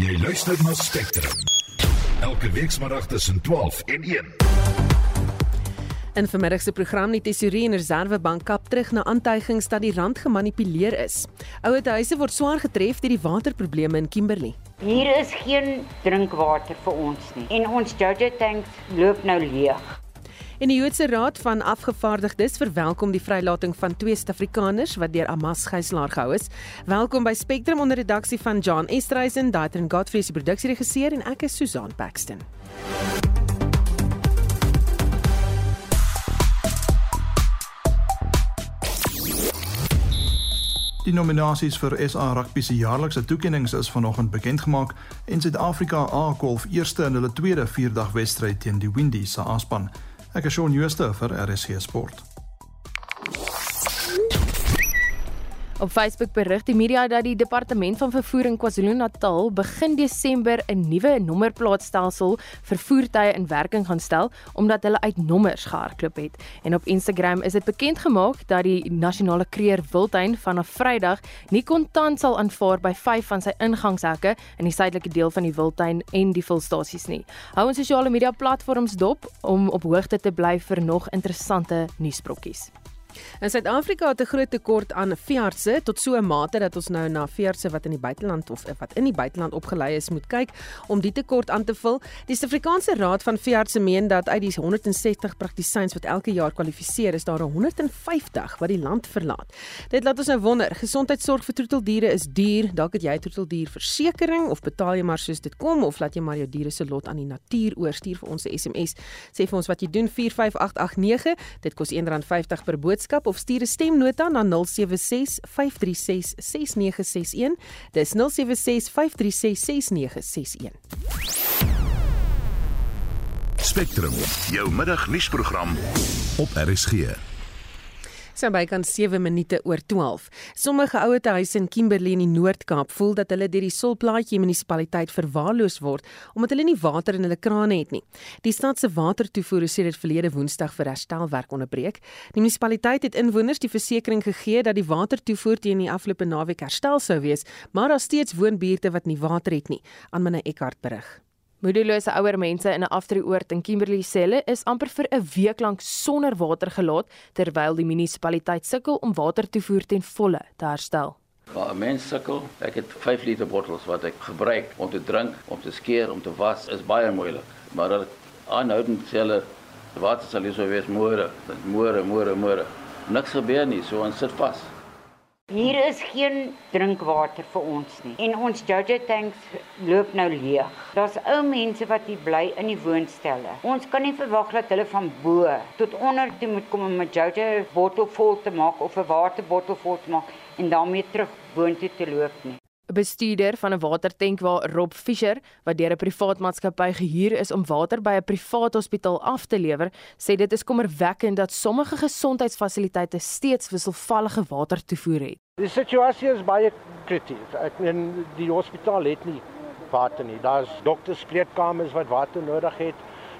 Jy luister na Spectrum. Elke weekmiddag tussen 12 en 1. In vermiddag se program die Tesourier en Reserwebank kap terug na aantuigings dat die rand gemanipuleer is. Ouete huise word swaar getref deur die waterprobleme in Kimberley. Hier is geen drinkwater vir ons nie en ons Jojo tanks loop nou leeg. En die Joodse Raad van Afgevaardigdes verwelkom die vrylating van twee Suid-Afrikaners wat deur Hamas gijslaar gehou is. Welkom by Spectrum onder redaksie van John Estreisen, Daitrin Godfrey se produksieregisseur en ek is Susan Paxton. Die nominasies vir SA Rugby se jaarlikse toekenninge is vanoggend bekend gemaak en Suid-Afrika A golf eerste in hulle tweede vierdag wedstryd teen die Windies se A-span. Ek is Shaun Jooste vir RSG Sport. Op Facebook berig die media dat die Departement van Vervoer in KwaZulu-Natal begin Desember 'n nuwe nommerplaatstelsel vir voertuie in werking gaan stel omdat hulle uit nommers gehardloop het. En op Instagram is dit bekend gemaak dat die nasionale kreer Wildtuin vanaf Vrydag nie kontant sal aanvaar by 5 van sy ingangshekke in die suidelike deel van die Wildtuin en die vulstasies nie. Hou ons sosiale media platforms dop om op hoogte te bly vir nog interessante nuusbrokkies. In Suid-Afrika het 'n groot tekort aan veeartse tot so 'n mate dat ons nou na veeartse wat in die buiteland of wat in die buiteland opgelei is moet kyk om die tekort aan te vul. Die Suid-Afrikaanse Raad van Veeartse meen dat uit die 160 praktisyns wat elke jaar kwalifiseer, is daar 150 wat die land verlaat. Dit laat ons nou wonder, gesondheidsorg vir troeteldiere is duur. Dalk het jy troeteldierversekering of betaal jy maar soos dit kom of laat jy maar jou diere se lot aan die natuur oorstuur vir ons 'n SMS. Sê vir ons wat jy doen 45889. Dit kos R1.50 per boodskap boodskap of stuur 'n stemnota na 076 536 6961. Dis 076 536 6961. Spectrum, jou middagnuusprogram op RSG. Sy by kan 7 minute oor 12. Sommige ouete huise in Kimberley in die Noord-Kaap voel dat hulle deur die Solplaatjie munisipaliteit verwaarloos word omdat hulle nie water in hulle krane het nie. Die stad se watertoevoer is sedert verlede Woensdag vir herstelwerk onderbreek. Die munisipaliteit het inwoners die versekering gegee dat die watertoevoer teen die afgelope naweek herstel sou wees, maar daar steeds woonbuurte wat nie water het nie. Aanmine Eckart berig. Moedelose ouer mense in 'n aftreeoord in Kimberley Selle is amper vir 'n week lank sonder water gelaat terwyl die munisipaliteit sukkel om watertoevoer ten volle te herstel. Maar 'n mens sukkel. Ek het 5 liter bottels wat ek gebruik om te drink, om te skeer, om te was, is baie moeilik. Maar dat aanhoudend selle water sal hier so wees môre, môre, môre, môre. Niks gebeur nie, so ons sit vas. Hier is geen drinkwater vir ons nie en ons Jojo tanks loop nou leeg. Daar's ou mense wat hier bly in die woonstelle. Ons kan nie verwag dat hulle van bo tot onder toe moet kom om 'n Jojo bottel vol te maak of 'n waterbottel vol te maak en daarmee terug woontoe te loop nie. Bestuurder van 'n watertank waar Rob Fischer, wat deur 'n privaat maatskappy gehuur is om water by 'n privaat hospitaal af te lewer, sê dit is kommerwekkend dat sommige gesondheidsfasiliteite steeds wisselvallige watertoevoer het. Die situasie is baie krities. Ek meen die hospitaal het nie water nie. Daar's dokterskleedkamers wat water nodig het.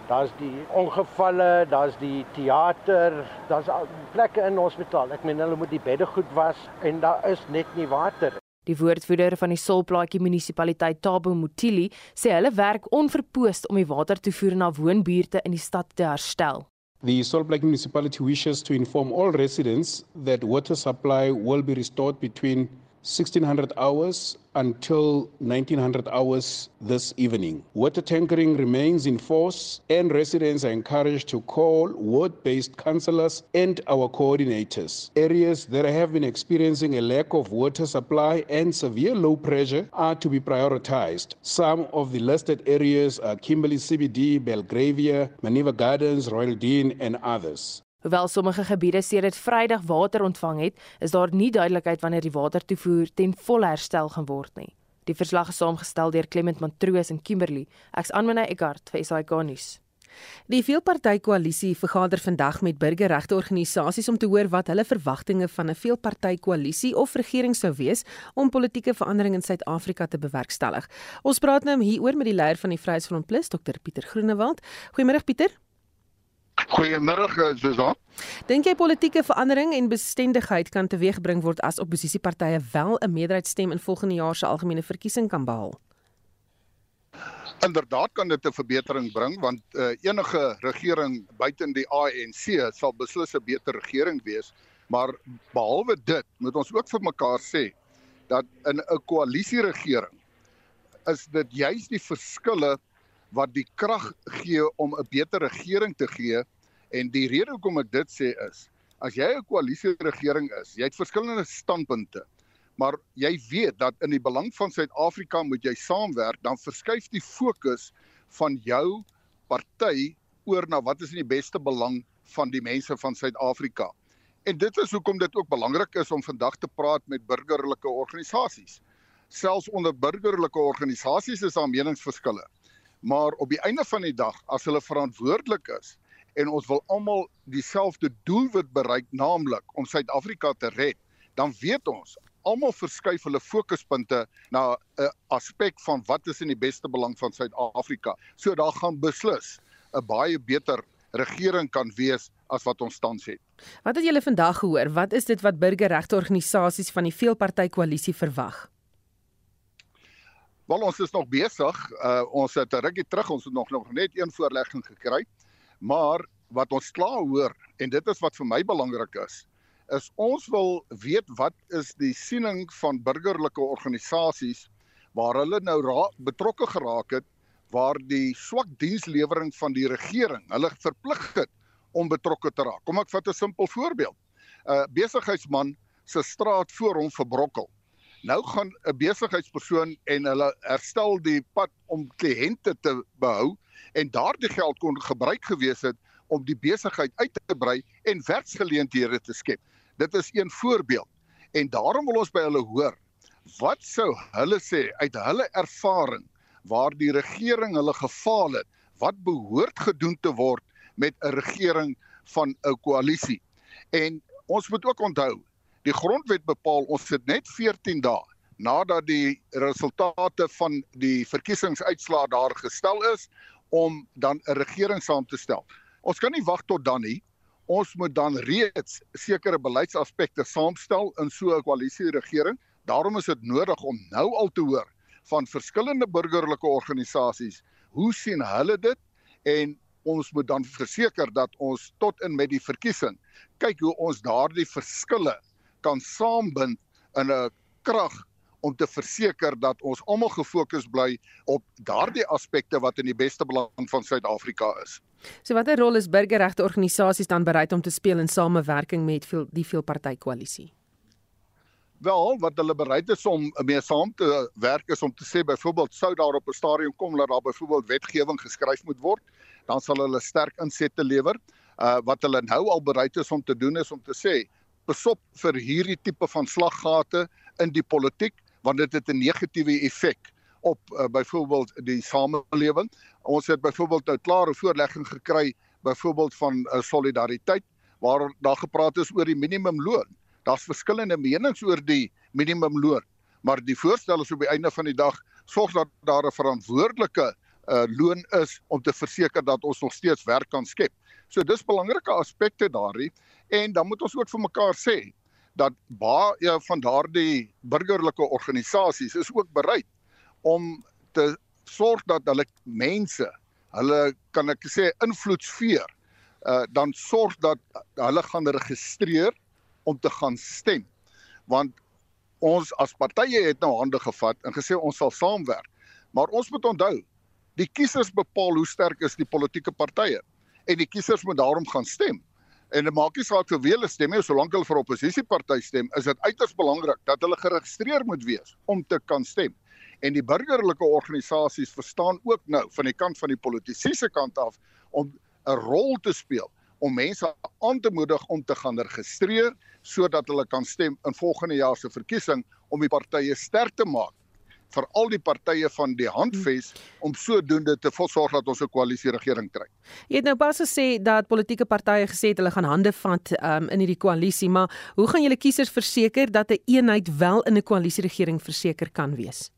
Daar's die ongevalle, daar's die teater, daar's plekke in hospitaal. Ek meen hulle moet die bedde goed was en daar is net nie water. Die woordvoerder van die Solplaatjie munisipaliteit Tabo Motili sê hulle werk onverpoost om die watertoevoer na woonbuurte in die stad te herstel. The Lake municipality wishes to inform all residents that water supply will be restored between 1600 hours until 1900 hours this evening. Water tankering remains in force, and residents are encouraged to call ward based councillors and our coordinators. Areas that have been experiencing a lack of water supply and severe low pressure are to be prioritized. Some of the listed areas are Kimberley CBD, Belgravia, Maniva Gardens, Royal Dean, and others. Hoewel sommige gebiede sedert Vrydag water ontvang het, is daar nie duidelikheid wanneer die watertoevoer ten volle herstel gaan word nie. Die verslag is saamgestel deur Clement Matroos in Kimberley. Ek's Anmina Eckart vir SAK nuus. Die veelpartytjie-koalisie vergader vandag met burgerregteorganisasies om te hoor wat hulle verwagtinge van 'n veelpartytjie-koalisie of regering sou wees om politieke verandering in Suid-Afrika te bewerkstellig. Ons praat nou hieroor met die leier van die Vryheidsfront Plus, Dr Pieter Groenewald. Goeiemôre Pieter. Goeiemôre Susan. Dink jy politieke verandering en bestendigheid kan teweegbring word as oppositiepartye wel 'n meerderheidsstem in volgende jaar se algemene verkiesing kan behaal? Inderdaad kan dit 'n verbetering bring want uh, enige regering buiten die ANC sal beslis 'n beter regering wees, maar behalwe dit moet ons ook vir mekaar sê dat in 'n koalisieregering is dit juis die verskille wat die krag gee om 'n beter regering te gee en die rede hoekom ek dit sê is as jy 'n koalisieregering is, jy het verskillende standpunte, maar jy weet dat in die belang van Suid-Afrika moet jy saamwerk, dan verskuif die fokus van jou party oor na wat is in die beste belang van die mense van Suid-Afrika. En dit is hoekom dit ook belangrik is om vandag te praat met burgerlike organisasies. Selfs onder burgerlike organisasies is daar meningsverskille. Maar op die einde van die dag, as hulle verantwoordelik is en ons wil almal dieselfde doelwit bereik, naamlik om Suid-Afrika te red, dan weet ons almal verskuif hulle fokuspunte na 'n aspek van wat is in die beste belang van Suid-Afrika. So daar gaan beslis 'n baie beter regering kan wees as wat ons tans het. Wat het julle vandag gehoor? Wat is dit wat burgerregteorganisasies van die veelparty koalisie verwag? Wel ons is nog besig. Uh ons het 'n rukkie terug, ons het nog nog net een voorlegging gekry. Maar wat ons klaar hoor en dit is wat vir my belangrik is, is ons wil weet wat is die siening van burgerlike organisasies waar hulle nou betrokke geraak het waar die swak dienslewering van die regering hulle verplig het om betrokke te raak. Kom ek vat 'n simpel voorbeeld. 'n uh, Besigheidsman se straat voor hom verbrokkel. Nou gaan 'n besigheidspersoon en hulle herstel die pad om kliënte te behou en daardie geld kon gebruik gewees het om die besigheid uit te brei en werksgeleenthede te skep. Dit is een voorbeeld. En daarom wil ons by hulle hoor, wat sou hulle sê uit hulle ervaring waar die regering hulle gefaal het, wat behoort gedoen te word met 'n regering van 'n koalisie. En ons moet ook onthou, die grondwet bepaal ons het net 14 dae nadat die resultate van die verkiesingsuitslae daar gestel is om dan 'n regering saam te stel. Ons kan nie wag tot dan nie. Ons moet dan reeds sekere beleidsaspekte saamstel in so 'n koalisieregering. Daarom is dit nodig om nou al te hoor van verskillende burgerlike organisasies hoe sien hulle dit en ons moet dan verseker dat ons tot en met die verkiesing kyk hoe ons daardie verskille kan saambind in 'n krag om te verseker dat ons almal gefokus bly op daardie aspekte wat in die beste belang van Suid-Afrika is. So watter rol is burgerregte organisasies dan bereid om te speel in samewerking met die veelpartytjie koalisie? Wel, wat hulle bereid is om mee saam te werk is om te sê byvoorbeeld sou daar op 'n stadium kom dat daar byvoorbeeld wetgewing geskryf moet word, dan sal hulle sterk insette lewer. Uh wat hulle nou al bereid is om te doen is om te sê besop vir hierdie tipe van slaggate in die politiek want dit het 'n negatiewe effek op uh, byvoorbeeld die samelewing. Ons het byvoorbeeld nou klare voorlegging gekry byvoorbeeld van uh, solidariteit waar daar gepraat is oor die minimumloon daar's verskillende menings oor die minimumloon, maar die voorstel is op die einde van die dag sorg dat daar 'n verantwoordelike uh, loon is om te verseker dat ons nog steeds werk kan skep. So dis belangrike aspekte daarin en dan moet ons ook vir mekaar sê dat baie van daardie burgerlike organisasies is ook bereid om te sorg dat hulle mense, hulle kan ek sê invloedsfeer, uh, dan sorg dat hulle gaan registreer om te gaan stem. Want ons as partye het nou hande gevat en gesê ons sal saamwerk. Maar ons moet onthou, die kiesers bepaal hoe sterk is die politieke partye en die kiesers moet daarom gaan stem. En dit maak nie saak vir wie hulle stem nie, solank hulle vir 'n oppositieparty stem, is dit uiters belangrik dat hulle geregistreer moet wees om te kan stem. En die burgerlike organisasies verstaan ook nou van die kant van die politiese kant af om 'n rol te speel om mense aan te moedig om te gaan registreer sodat hulle kan stem in volgende jaar se verkiesing om die partye sterk te maak vir al die partye van die handves om sodoende te sorg dat ons 'n koalisie regering kry. Jy het nou pas gesê dat politieke partye gesê het hulle gaan hande vat um, in hierdie koalisie, maar hoe gaan julle kiesers verseker dat 'n een eenheid wel in 'n koalisie regering verseker kan wees?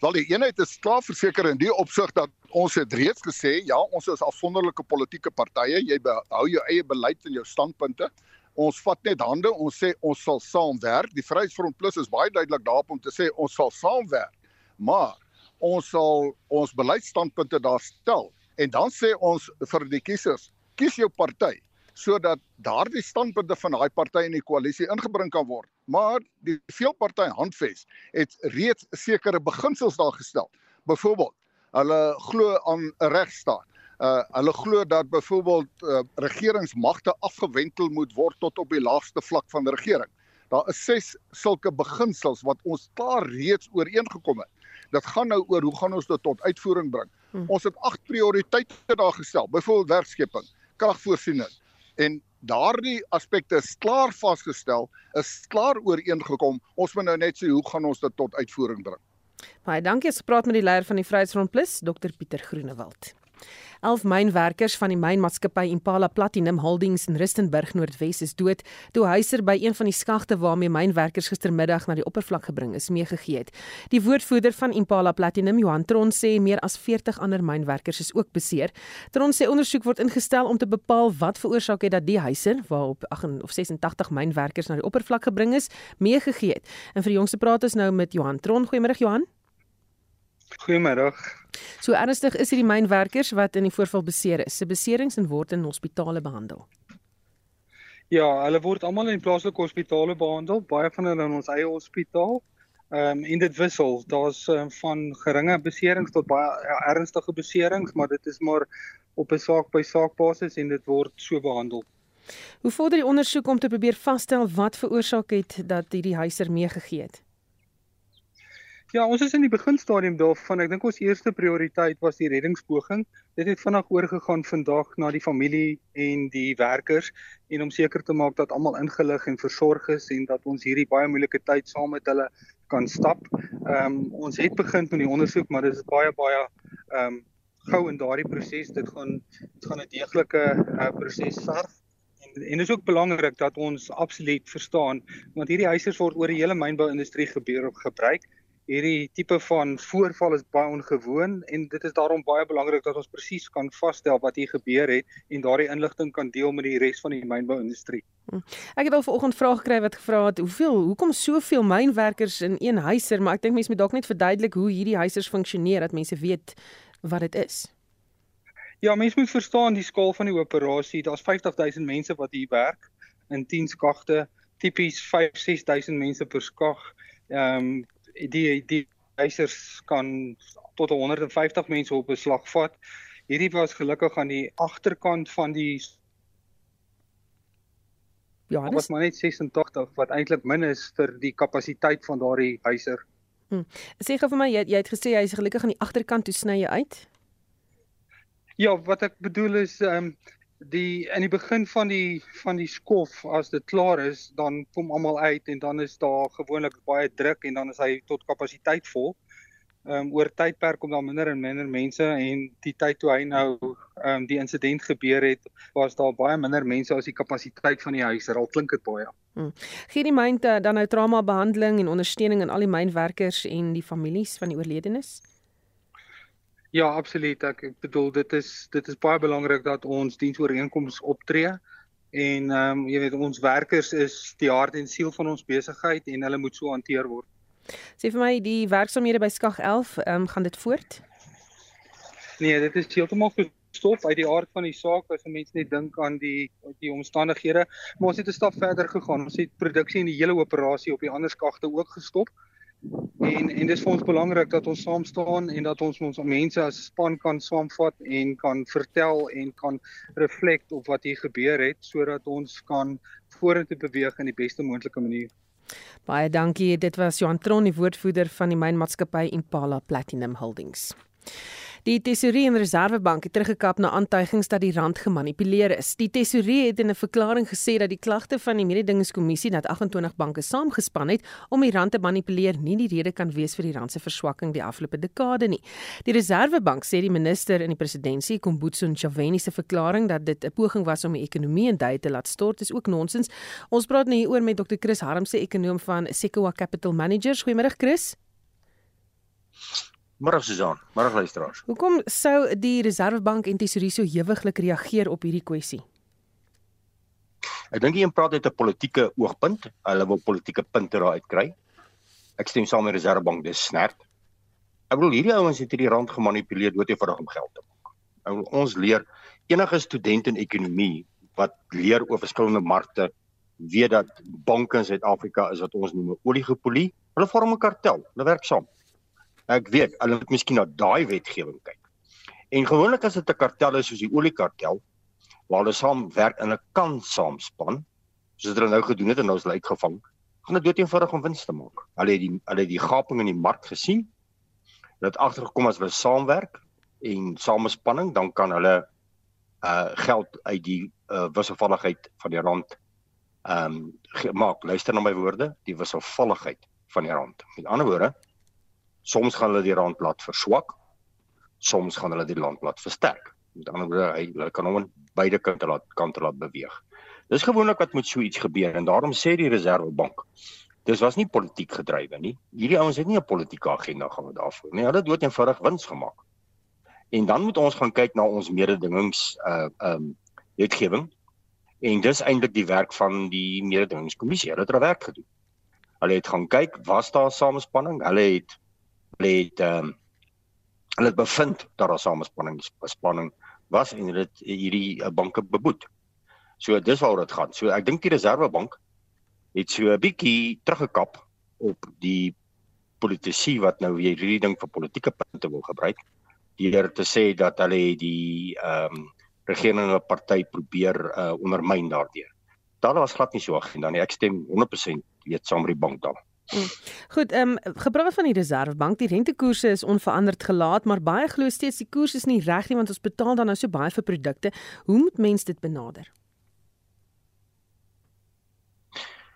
Wel die eenheid is klaar verseker in die opsig dat ons het reeds gesê ja, ons is afsonderlike politieke partye, jy behou jou eie beleid en jou standpunte. Ons vat net hande, ons sê ons sal saamwerk. Die Vryheidsfront Plus is baie duidelik daarop om te sê ons sal saamwerk. Maar ons sal ons beleidsstandpunte daar stel en dan sê ons vir die kiesers, kies jou party sodat daardie standpunte van daai party in die koalisie ingebring kan word. Maar die veelparty handves het reeds sekere beginsels daar gestel. Byvoorbeeld, hulle glo aan 'n regstaat. Uh hulle glo dat byvoorbeeld uh, regeringsmagte afgewentel moet word tot op die laagste vlak van die regering. Daar is ses sulke beginsels wat ons klaar reeds ooreengekom het. Dit gaan nou oor hoe gaan ons dit tot uitvoering bring. Hmm. Ons het agt prioriteite daar gestel, byvoorbeeld werkskeping, kragvoorsiening, en daardie aspekte is klaar vasgestel, is klaar ooreengekom. Ons moet nou net sê hoe gaan ons dit tot uitvoering bring. Baie dankie. Ek praat met die leier van die Vryheidsfront Plus, Dr Pieter Groenewald. 11 mynwerkers van die mynmaatskappy Impala Platinum Holdings in Rustenburg Noordwes is dood toe huiser by een van die skagte waarmee mynwerkers gistermiddag na die oppervlak gebring is meegegee het. Die woordvoerder van Impala Platinum, Johan Tron, sê meer as 40 ander mynwerkers is ook beseer. Tron sê ondersoek word ingestel om te bepaal wat veroorsaak het dat die huiser waarop 8 of 86 mynwerkers na die oppervlak gebring is, meegegee het. En vir die jongste praat ons nou met Johan Tron. Goeiemôre Johan. Goeiemiddag. So ernstig is hierdie mynwerkers wat in die voorval beseer is. Se beserings en word in hospitale behandel. Ja, hulle word almal in plaaslike hospitale behandel, baie van hulle in ons eie hospitaal. Ehm um, en dit wissel. Daar's um, van geringe beserings tot baie ja, ernstige beserings, maar dit is maar op 'n saak by saak basis en dit word so behandel. Hoe vorder die ondersoek om te probeer vasstel wat veroorsaak het dat hierdie huiser meegegee het? Ja, ons is in die beginstadium daarvan. Ek dink ons eerste prioriteit was die reddingspoging. Dit het vinnig oorgegaan vandag na die familie en die werkers en om seker te maak dat almal ingelig en versorg is en dat ons hierdie baie moeilike tyd saam met hulle kan stap. Ehm um, ons het begin met die ondersoek, maar dit is baie baie ehm um, gou in daardie proses. Dit gaan dit gaan 'n deeglike uh, proses verg. En, dit is ook belangrik dat ons absoluut verstaan want hierdie huisers word oor die hele mynbou-industrie gebeur op gebruik hierdie tipe van voorval is baie ongewoon en dit is daarom baie belangrik dat ons presies kan vasstel wat hier gebeur het en daardie inligting kan deel met die res van die mynbou-industrie. Hm. Ek het al vanoggend vrae gekry wat gevra het hoeveel hoekom soveel mynwerkers in een huiser, maar ek dink mense moet dalk net verduidelik hoe hierdie huisers funksioneer dat mense weet wat dit is. Ja, mense moet verstaan die skaal van die operasie. Daar's 50000 mense wat hier werk in 10 skagte, tipies 5-6000 mense per skag. Ehm um, die die eisers kan tot 150 mense op beslag vat. Hierdie was gelukkig aan die agterkant van die Ja, dit was maar net 86 wat eintlik min is vir die kapasiteit van daardie huiser. Hm. Sê gou vir my jy, jy het gesê hy is gelukkig aan die agterkant toe sny jy uit? Ja, wat ek bedoel is ehm um, die in die begin van die van die skof as dit klaar is, dan kom almal uit en dan is daar gewoonlik baie druk en dan is hy tot kapasiteit vol. Ehm um, oor tydperk kom daar minder en minder mense en die tyd toe hy nou ehm um, die insident gebeur het, was daar baie minder mense as die kapasiteit van die huis. Al klink dit baie. Hmm. Gee die myn dan nou trauma behandeling en ondersteuning aan al die mynwerkers en die families van die oorledenes? Ja, absoluut. Ek, ek bedoel dit is dit is baie belangrik dat ons diensooreenkomste optree en ehm um, jy weet ons werkers is die hart en siel van ons besigheid en hulle moet so hanteer word. Sê vir my die werksamehede by Skag 11, ehm um, gaan dit voort? Nee, dit is heeltemal gestop uit die aard van die saak as mense net dink aan die die omstandighede. Maar ons het 'n stap verder gegaan. Ons het produksie en die hele operasie op die ander skagte ook gestop. En en dis vir ons belangrik dat ons saam staan en dat ons ons mense as span kan saamvat en kan vertel en kan reflekteer op wat hier gebeur het sodat ons kan vorentoe beweeg in die beste moontlike manier. Baie dankie. Dit was Johan Tron, die woordvoerder van die mynmaatskappy Impala Platinum Holdings. Die Tesourier en Reservebank het teruggekap na aantuigings dat die rand gemanipuleer is. Die Tesourier het in 'n verklaring gesê dat die klagte van die mededingingskommissie dat 28 banke saamgespan het om die rand te manipuleer nie die rede kan wees vir die rand se verswakking die afgelope dekade nie. Die Reservebank sê die minister in die presidentskap, Kombutso Ntshavheni se verklaring dat dit 'n poging was om die ekonomie in duie te laat stort is ook nonsens. Ons praat nou hieroor met Dr. Chris Harmse, ekonom van Sequoia Capital Managers. Goeiemôre Chris. Môre Susan, môre luisteraars. Hoekom sou die Reservebank en Tesourier so hewiglik reageer op hierdie kwessie? Ek dink jy praat uit 'n politieke oogpunt. Hulle wil politieke punte daar uitkry. Ek stem saam met die Reservebank, dis snert. Ek bedoel hierdie ouens het hierdie rand gemanipuleer dood eenvoudig om geld te maak. Ou ons leer enige student in ekonomie wat leer oor verskillende markte weet dat banke in Suid-Afrika is wat ons noem 'n oligopolie. Hulle vorm 'n kartel. Hulle werk saam. Ek weet, hulle moet miskien na daai wetgewing kyk. En gewoonlik as dit 'n kartel is soos die oliekartel waar hulle saam werk en hulle kan saamspan, soos hulle nou gedoen het en is hulle uitgevang, gaan dit dood eenvoudig om wins te maak. Hulle het die hulle het die gaping in die mark gesien. Hulle het agtergekom as hulle saamwerk en samespanning, dan kan hulle uh geld uit die uh wisselvalligheid van die rand ehm um, maak. Luister na my woorde, die wisselvalligheid van die rand. Met ander woorde, soms gaan hulle die rand laat verswak, soms gaan hulle die rand laat versterk. Met ander woorde, hy hulle kan hom aan beide kante laat kante laat beweeg. Dis gewoonlik wat met so iets gebeur en daarom sê die Reserwebank Dis was nie politiek gedrywe nie. Hierdie ouens het nie 'n politieke agenda gehad daarvoor nie. Hulle het dood eenvoudig wins gemaak. En dan moet ons gaan kyk na ons mededingings uh um, wetgewing En dis eintlik die werk van die mededingingskommissie. Hulle het hulle werk gedoen. Hulle het gaan kyk, was daar samespanning? Hulle het hulle het ehm um, hulle het bevind dat daar samespanning spanning was en hulle het hierdie uh, banke beboet. So dis waaroor dit gaan. So ek dink die Reserwebank het so 'n bietjie teruggekap op die politici wat nou weer hierdie ding vir politieke punte wil gebruik deur te sê dat hulle die ehm um, regerende party probeer uh, ondermyn daardeur. Daar was glad nie so agenda nie. Ek stem 100% weet saam met die bank daar. Hmm. Goed, ehm um, gepraat van die Reserwebank, die rentekoerse is onveranderd gelaat, maar baie glo steeds die koers is nie reg nie want ons betaal dan nou so baie vir produkte. Hoe moet mens dit benader?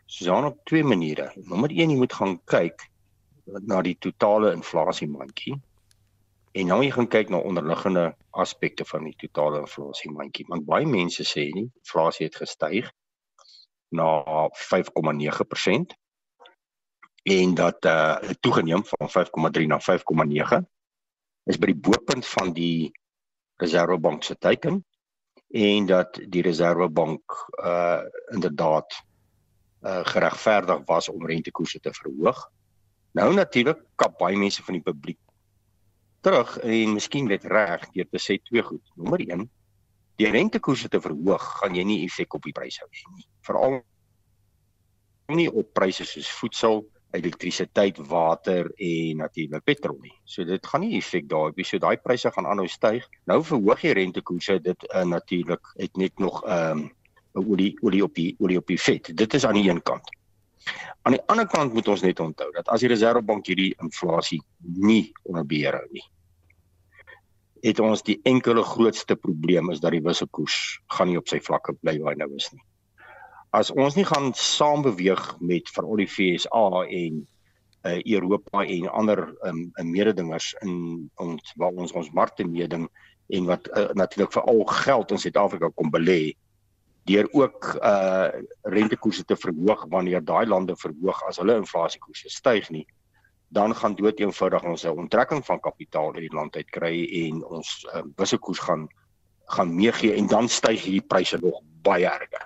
Sien op twee maniere. Nommer 1, jy moet gaan kyk na die totale inflasie mandjie En nou jy gaan kyk na onderliggende aspekte van die totale inflasie mandjie. Want baie mense sê nie inflasie het gestyg na 5,9% en dat uh toegeneem van 5,3 na 5,9 is by die bopunt van die Reserwebank se teiken en dat die Reserwebank uh inderdaad uh geregverdig was om rentekoerse te verhoog. Nou natuurlik kap baie mense van die publiek terug en miskien net reg deur te sê twee goed. Nommer 1, die rentekoerse te verhoog, gaan jy nie effek op die pryse hê nie. Veral nie op pryse soos voedsel, elektrisiteit, water en natuurlik petrol nie. So dit gaan nie effek daar hê. So daai pryse gaan aanhou styg. Nou verhoog jy rentekoerse, dit uh, natuurlik het net nog ehm um, olie olie op die olie op die vet. Dit is aan die een kant. Aan die ander kant moet ons net onthou dat as die Reserwebank hierdie inflasie nie onder beheer hou nie, het ons die enkele grootste probleem is dat die wisselkoers gaan nie op sy vlakke bly waar hy nou is nie. As ons nie gaan saam beweeg met veral die FSA en uh, Europa en ander um, mededingers in ons waar ons ons markte meeding en wat uh, natuurlik veral geld in Suid-Afrika kom belê deur ook uh rentekoerse te verhoog wanneer daai lande verhoog as hulle inflasiekoerse styg nie dan gaan dood eenvoudig ons 'n onttrekking van kapitaal uit die land uit kry en ons uh, wisselkoers gaan gaan meegee en dan styg hierdie pryse nog baie erger.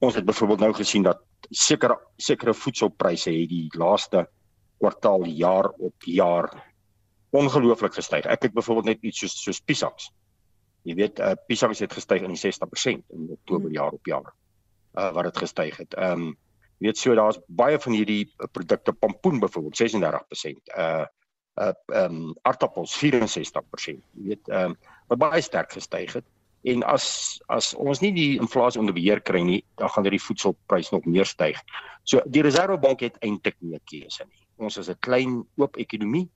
Ons het byvoorbeeld nou gesien dat sekere sekere voedselpryse het die laaste kwartaal jaar op jaar ongelooflik gestyg. Ek het byvoorbeeld net iets soos soos piesaks. Jy weet, uh, piesaks het gestyg in die 60% in Oktober jaar op jaar. Uh wat dit gestyg het. Ehm um, Jy weet so daar's baie van hierdie produkte pompoen byvoorbeeld 36%. Uh uh ehm um, aardappels 64%. Jy weet ehm um, wat baie sterk gestyg het. En as as ons nie die inflasie onder beheer kry nie, dan gaan hierdie voedselprys nog meer styg. So die Reserwebank het eintlik nie 'n keuse nie. Ons is 'n klein oop ekonomie.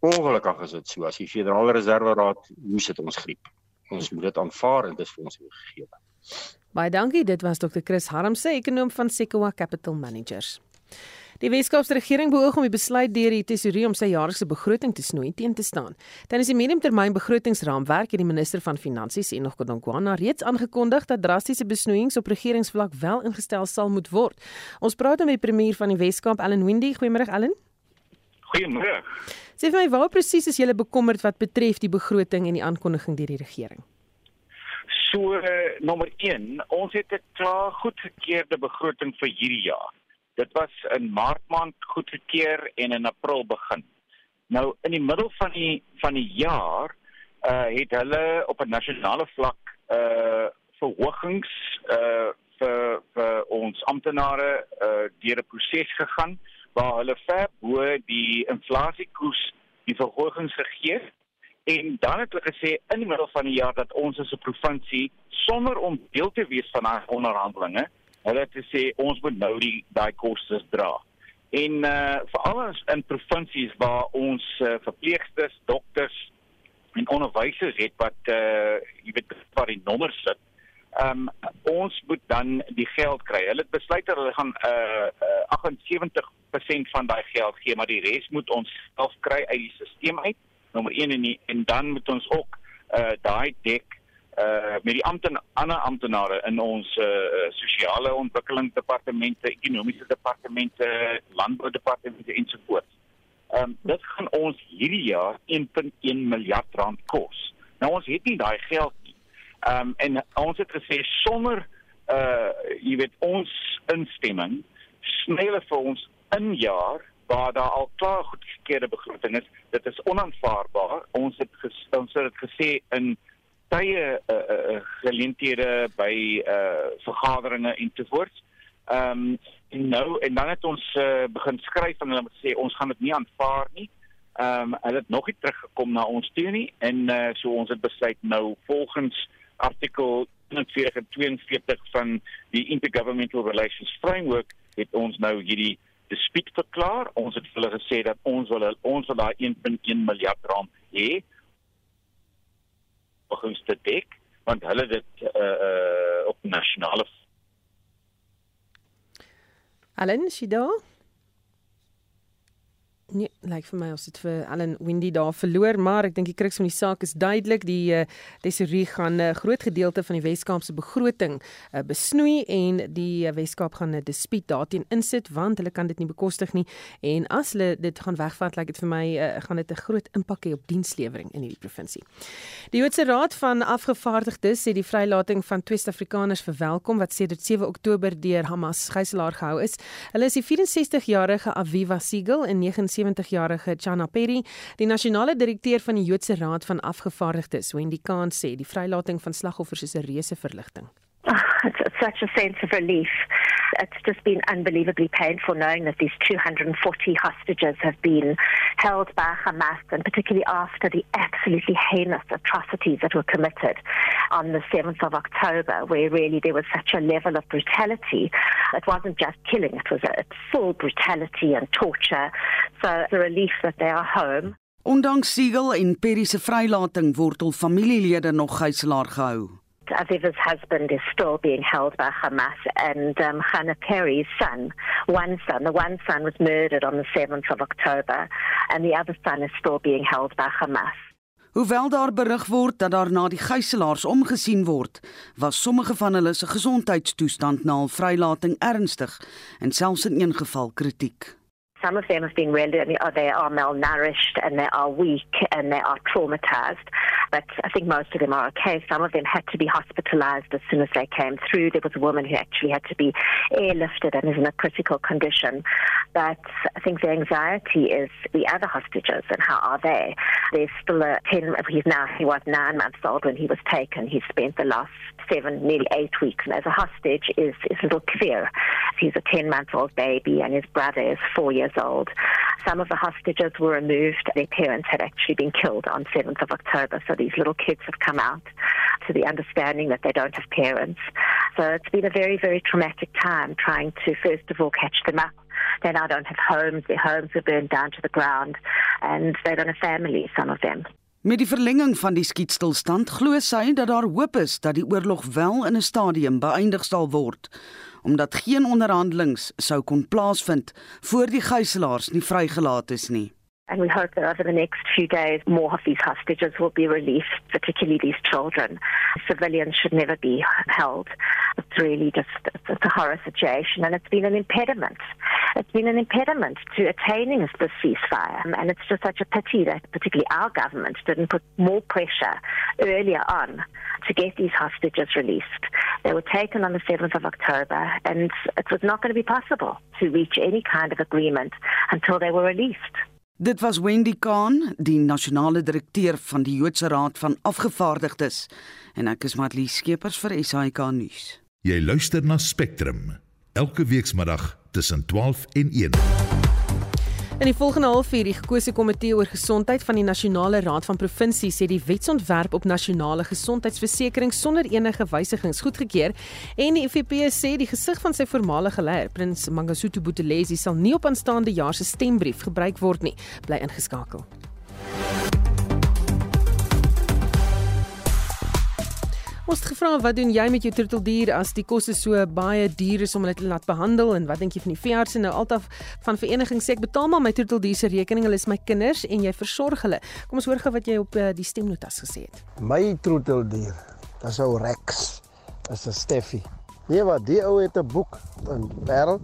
Ongelukkig is dit so as die Federale Reserve Raad moes dit ons griep. Ons moet dit aanvaar en dit is vir ons gegee. Baie dankie. Dit was Dr. Chris Harmse, ekonom van Sequoia Capital Managers. Die Weskaapse regering beoog om die besluit deur die tesourier om sy jaarlikse begroting te snoei teen te staan. Tydens die mediumtermynbegrotingsraamwerk het die minister van Finansies Enoch Godongwana reeds aangekondig dat drastiese besnoeiings op regeringsvlak wel ingestel sal moet word. Ons praat met die premier van die Weskaap, Allan Windey. Goeiemôre Allan. Goeiemôre. Sê vir my, waar presies is julle bekommerd wat betref die begroting en die aankondiging deur die regering? So uh, nommer 1, ons het 'n klaar goedgekeurde begroting vir hierdie jaar. Dit was in Maart maand goedgekeur en in April begin. Nou in die middel van die van die jaar uh het hulle op 'n nasionale vlak uh verhogings uh vir vir ons amptenare uh deur 'n proses gegaan waar hulle ver bo die inflasiekoers die verhogings gegee het en dan het hulle gesê in die middel van die jaar dat ons as 'n provinsie sonder om deel te wees van daai onderhandelinge hulle het gesê ons moet nou die daai kostes dra en uh veral in provinsies waar ons uh, verpleegsters, dokters en onderwysers het wat uh jy weet waar die nommers sit. Ehm um, ons moet dan die geld kry. Hulle het besluit dat hulle gaan uh, uh 78% van daai geld gee, maar die res moet ons self kry uit die stelsel uit. Nommer 1 en die, en dan moet ons ook uh daai dek uh met die ampten ander amptenare in ons uh sosiale ontwikkelingsdepartemente, ekonomiese departemente, landboudepartemente ensovoorts. Ehm um, dit gaan ons hierdie jaar 1.1 miljard rand kos. Nou ons het nie daai geld nie. Ehm um, en ons het gesê sonder uh jy weet ons instemming snelle vir ons in jaar waar daar al klaar goedgekeurde begroting is, dit is onaanvaarbaar. Ons het ges, ons het gesê in tye uh, uh geleenthede by uh vergaderings en tevoorts. Ehm um, en nou en dan het ons uh, begin skryf en hulle het sê ons gaan dit nie aanvaar nie. Ehm um, hulle het nog nie teruggekom na ons toe nie en uh, so ons het besluit nou volgens artikel 42 van die Intergovernmental Relations Framework het ons nou hierdie dispuut verklaar. Ons het hulle gesê dat ons wil ons wil daai 1.1 miljard rand hê die dek want hulle dit uh, uh, op nasionale Allen, is jy daar? Nee, lyk vir my ons het vir Allen Windy daar verloor, maar ek dink die kruks van die saak is duidelik. Die uh, tesourier gaan 'n uh, groot gedeelte van die Wes-Kaapse begroting uh, besnoei en die uh, Wes-Kaap gaan 'n dispuut daarteen insit want hulle kan dit nie bekostig nie en as hulle dit gaan wegvat, lyk dit vir my uh, gaan dit 'n groot impak hê op dienslewering in hierdie provinsie. Die Joodse Raad van Afgevaardigdes sê die vrylating van twee Suid-Afrikaners verwelkom wat sedert 7 Oktober deur Hamas gijslaar gehou is. Hulle is die 64-jarige Aviva Siegel en 70-jarige Chana Perry, die nasionale direkteur van die Joodse Raad van Afgevaardigdes, Wendy Kahn sê die vrylating van slagoffers is 'n reuse verligting. Oh, it's, it's such a sense of relief. It's just been unbelievably painful knowing that these 240 hostages have been held by Hamas, and particularly after the absolutely heinous atrocities that were committed on the 7th of October, where really there was such a level of brutality. It wasn't just killing, it was a full brutality and torture. So it's a relief that they are home. Ondanks Siegel en Perry se vrylating word hul familielede nog gijslaar gehou. Aviva's husband is still being held by Hamas, and um, Hannah Perry's son, one son, the one son was murdered on the 7th of October, and the other son is still being held by Hamas. Hoewel daar berig word dat daar na die gijslaers omgesien word, was sommige van hulle se gesondheidstoestand na hul vrylating ernstig en selfs in een geval kritiek. Some of them have been really, oh, they are malnourished and they are weak and they are traumatized. But I think most of them are okay. Some of them had to be hospitalized as soon as they came through. There was a woman who actually had to be airlifted and is in a critical condition. But I think the anxiety is the other hostages and how are they? There's still a 10, he's now, he was nine months old when he was taken. He spent the last seven, nearly eight weeks And as a hostage is, is little clear. He's a 10 month old baby and his brother is four years old. Some of the hostages were removed. Their parents had actually been killed on 7th of October. So these little kids have come out to the understanding that they don't have parents. So it's been a very, very traumatic time trying to, first of all, catch them up. They now don't have homes. Their homes are burned down to the ground. And they don't have families, some of them. Met die verlenging van die skietstilstand glo sy dat daar hoop is dat die oorlog wel in 'n stadium beëindig sal word omdat geen onderhandelings sou kon plaasvind voor die gijslaers nie vrygelaat is nie. And we hope that over the next few days, more of these hostages will be released, particularly these children. Civilians should never be held. It's really just it's a horror situation, and it's been an impediment. It's been an impediment to attaining this ceasefire, and it's just such a pity that particularly our government didn't put more pressure earlier on to get these hostages released. They were taken on the 7th of October, and it was not going to be possible to reach any kind of agreement until they were released. Dit was Wendy Kahn, die nasionale direkteur van die Joodse Raad van Afgevaardigdes, en ek is Matlie Skeepers vir SAK nuus. Jy luister na Spectrum elke weekmiddag tussen 12 en 1. In die volgende halfuur die gekose komitee oor gesondheid van die Nasionale Raad van Provinsies sê die wetsontwerp op nasionale gesondheidsversekering sonder enige wysigings goedgekeur en die IFP sê die gesig van sy voormalige leier Prins Mangosuthu Buthelezi sal nie op aanstaande jaar se stembrief gebruik word nie. Bly ingeskakel. Ons het gevra wat doen jy met jou troeteldier as die kosse so baie duur is om hulle te laat behandel en wat dink jy van die veeartse nou altaf van vereniging sê ek betaal maar my troeteldier se rekening hulle is my kinders en jy versorg hulle. Kom ons hoor gou wat jy op uh, die stemnotas gesê het. My troeteldier, dis ou Rex. Dis 'n Steffie. Nee wat, die ou het 'n boek in Parel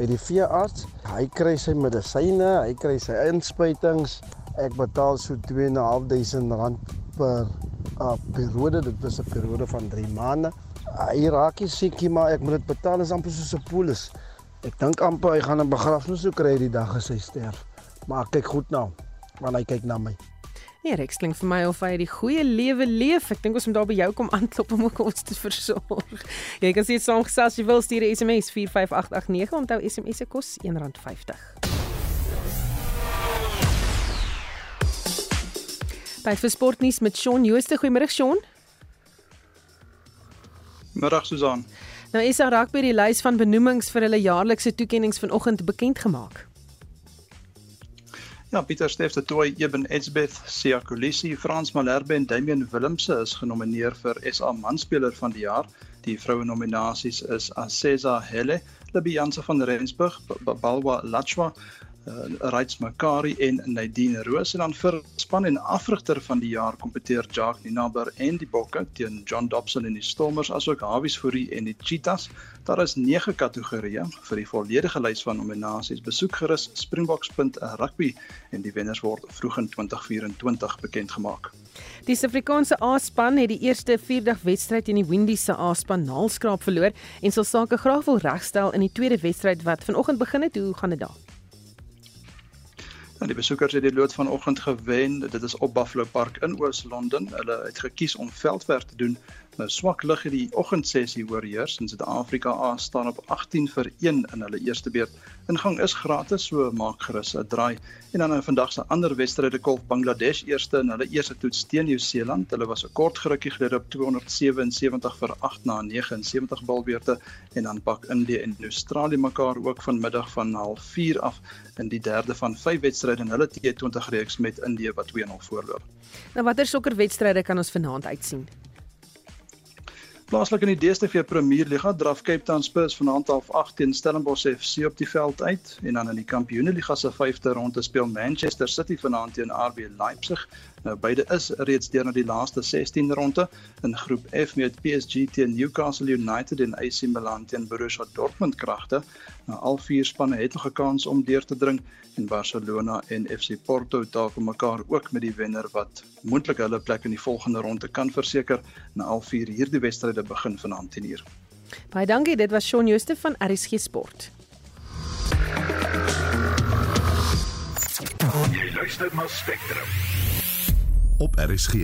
by die veearts. Hy kry sy medisyne, hy kry sy inspuitings. Ek betaal so 2.500 rand per 'n periode, dit was 'n periode van 3 maande. Hy raak nie siekie, maar ek moet dit betaal is amper soos 'n polis. Ek dink amper hy gaan 'n begrafnis sou kry die dag as hy sterf. Maar kyk goed na hom, want hy kyk na my. Nee, Rex klink vir my of hy die goeie lewe leef. Ek dink ons moet daar by jou kom aanklop om ook ons te versorg. Jy kan sê saamgesels jy wil stuur 'n SMS 45889 onthou SMS se kos R1.50. Tyd vir sportnuus met Shaun Jooste. Goeiemôre Shaun. Middag Susan. Nou is daar rugby die lys van benoemings vir hulle jaarlikse toekenninge vanoggend bekend gemaak. Ja, Pieter Steff de Tooi, Eben Edsbeth, Sia Kolisi, Frans Malherbe en Damian Willemse is genomineer vir SA Manspeler van die jaar. Die vroue nominasies is Asesa Hele, Libby Janse van Rensburg, Balwa Lachwa, uh, Rights Makari en Nadine Roos en dan vir span en afrigter van die jaar kompeteer Jacques Ninaber en die Bokke teen John Dobson en die Stormers asook Hawies Fourie en die Cheetahs. Daar is 9 kategorieë vir die volledige lys van nominasies. Besoek gerus springboks.rugby en die wenners word vroeg in 2024 bekend gemaak. Die Suid-Afrikaanse A-span het die eerste 4-dag wedstryd teen die Windies se A-span naalskraap verloor en sal sake graag wil regstel in die tweede wedstryd wat vanoggend begin het. Hoe gaan dit daar? Nou die besoekers het die lood vanoggend gewen. Dit is op Buffalo Park in Oos-London. Hulle het gekies om veldwerk te doen Nou swak lig het die oggendsessie oorheers in Suid-Afrika A staan op 18 vir 1 in hulle eerste beurt. Ingang is gratis, so maak gerus 'n draai. En dan in vandag se ander wedstryde kolf Bangladesh eerste in hulle eerste toets teen Nieu-Seeland. Hulle was 'n kort gerukkie gelede op 277 vir 8 na 79 balbeurte en dan pak Indië en Australië mekaar ook vanmiddag van 04:30 af in die derde van vyf wedstryde in hulle T20 reeks met Indië wat 2-0 voorloop. Nou watter sokkerwedstryde kan ons vanaand uitsien? Plaaslik in die DStv Premier Liga draf Cape Town Spurs vanaand half 8 teen Stellenbosch FC op die veld uit en dan in die Kampioenligga se 5de ronde speel Manchester City vanaand teen RB Leipzig. Nou beide is reeds deur na die laaste 16de ronde in groep F met PSG teen Newcastle United en AC Milan teen Borussia Dortmund kragte. Nou al vier spanne het nog 'n kans om deur te dring en Barcelona en FC Porto tafel mekaar ook met die wenner wat moontlik hulle plek in die volgende ronde kan verseker. Nou al vier hierdie wedstryde begin vanaand 10:00. Baie dankie, dit was Shaun Jooste van RSG Sport. Jy luister na Spectrum op RSG.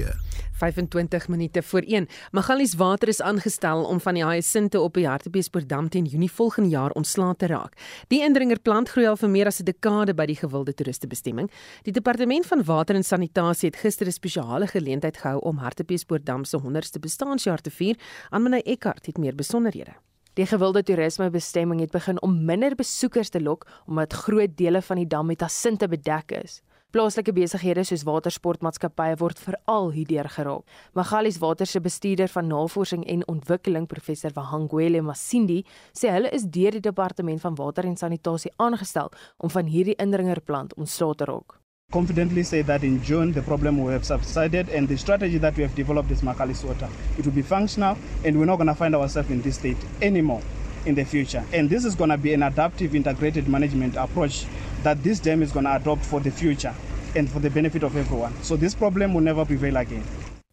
25 minute voor 1. Magalies Water is aangestel om van die hyacinte op die Hartbeespoortdam teen Junie volgende jaar ontslae te raak. Die indringerplant groei al vir meer as 'n dekade by die gewilde toeristebestemming. Die departement van water en sanitasie het gister 'n spesiale geleentheid gehou om Hartbeespoortdam se 100ste bestaanjaar te vier. Anmene Eckart het meer besonderhede. Die gewilde toerismebestemming het begin om minder besoekers te lok omdat groot dele van die dam met asinte bedek is. Plaaslike besighede soos watersportmaatskappye word veral hierdeur geraak. Magalies Water se bestuurder van navorsing en ontwikkeling, professor Wahangwele Masindi, sê hulle is deur die departement van water en sanitasie aangestel om van hierdie indringerplant ontslae te raak. confidently say that in June the problem will have subsided and the strategy that we have developed is Makalis water. It will be functional and we're not going to find ourselves in this state anymore in the future. And this is going to be an adaptive integrated management approach that this dam is going to adopt for the future and for the benefit of everyone. So this problem will never prevail again.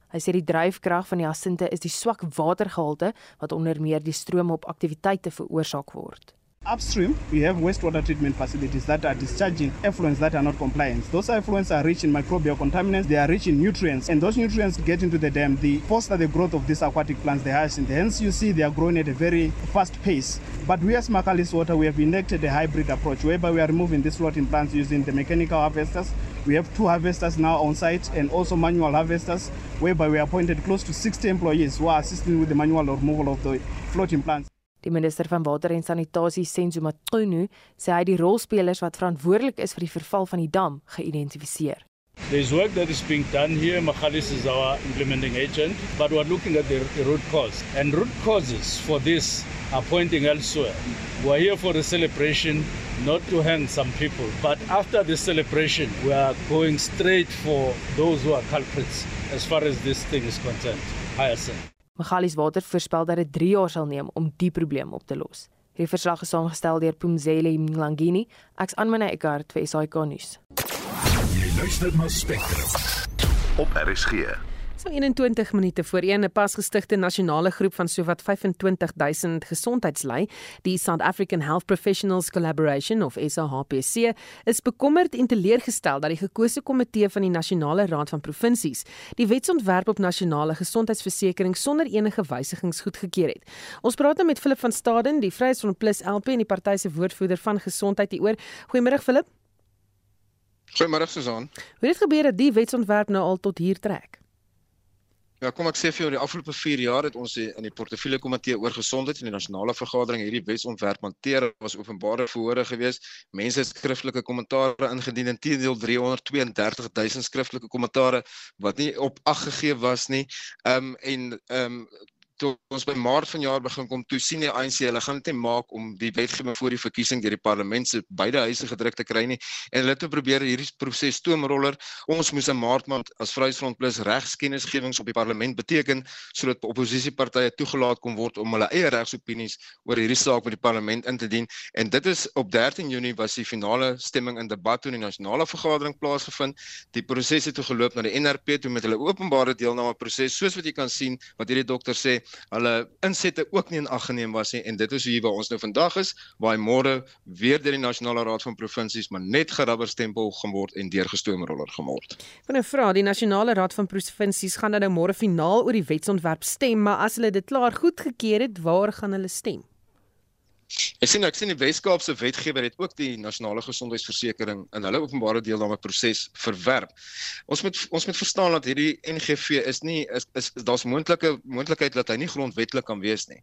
Hy sê die dryfkrag van die assinte is die swak watergehalte wat onder meer die strome op aktiwiteite veroorsaak word. Upstream, we have wastewater treatment facilities that are discharging effluents that are not compliant. Those effluents are rich in microbial contaminants, they are rich in nutrients, and those nutrients get into the dam. The foster the growth of these aquatic plants, the hyacinth. Hence, you see they are growing at a very fast pace. But we as Makalis Water, we have enacted a hybrid approach whereby we are removing these floating plants using the mechanical harvesters. We have two harvesters now on site and also manual harvesters, whereby we appointed close to 60 employees who are assisting with the manual removal of the floating plants. Die minister van water en sanitasie, Senzo Matqunu, sê hy die rolspelers wat verantwoordelik is vir die verval van die dam geïdentifiseer. There's work that is being done here. Machalis is our implementing agent, but we're looking at the, the root cause. And root causes for this are pointing elsewhere. We're here for the celebration, not to hang some people. But after the celebration, we are going straight for those who are culprits as far as this thing is concerned. Hyacinth. Magalies Water voorspel dat dit 3 jaar sal neem om die probleem op te los. Die verslag is saamgestel deur Pumzile Mlangini, ek's Anmane Eckart vir SAK nuus. Jy luister na Spectrum op RSG. So 21 minute voor 1 'n pasgestigte nasionale groep van sowat 25000 gesondheidslei, die South African Health Professionals Collaboration of SAHPC, is bekommerd en teleurgestel dat die gekose komitee van die Nasionale Raad van Provinsies die wetsontwerp op nasionale gesondheidsversekering sonder enige wysigings goedgekeur het. Ons praat nou met Philip van Staden, die Vryheidsfront Plus LP en die party se woordvoerder van gesondheid hieroor. Goeiemôre Philip. Goeiemôre Susan. Hoe het dit gebeur dat die wetsontwerp nou al tot hier trek? Ja, kom ek sê vir jou, die afgelope 4 jaar het ons in die portefeulje komitee oor gesondheid in die nasionale vergadering hierdie wetsontwerp hanteer. Dit was openbare verhore gewees. Mense het skriftelike kommentare ingedien en teendeel 332 000 skriftelike kommentare wat nie op ag gegee was nie. Ehm um, en ehm um, toe ons by Maart vanjaar begin kom toe sien die ANC hulle gaan dit nie maak om die wetgewing voor die verkiesing deur die parlement se beide huise gedruk te kry nie. En hulle het probeer hierdie proses stoomroller. Ons moes 'n Maart maand as Vryheidsfront Plus regskennisgewings op die parlement beteken sodat oppositiepartye toegelaat kon word om hulle eie regsopinies oor hierdie saak met die parlement in te dien. En dit is op 13 Junie was die finale stemming in debat toe in die nasionale vergadering plaasgevind. Die proses het toe geloop na die NRP toe met hulle openbare deelname proses soos wat jy kan sien wat hierdie dokter sê hulle insette ook nie in ag geneem was nie en dit is hoe waar ons nou vandag is waar môre weer deur die nasionale raad van provinsies maar net gerubberstempel geword en deurgestoomroller gemord. Ek wil nou vra die nasionale raad van provinsies gaan nou môre finaal oor die wetsontwerp stem maar as hulle dit klaar goedgekeur het waar gaan hulle stem? Ek sien ek sien die Wes-Kaapse wetgewer het ook die nasionale gesondheidsversekering in hulle openbare deelname proses verwerp. Ons moet ons moet verstaan dat hierdie NGV is nie is, is, is daar's moontlike moontlikheid dat hy nie grondwetlik kan wees nie.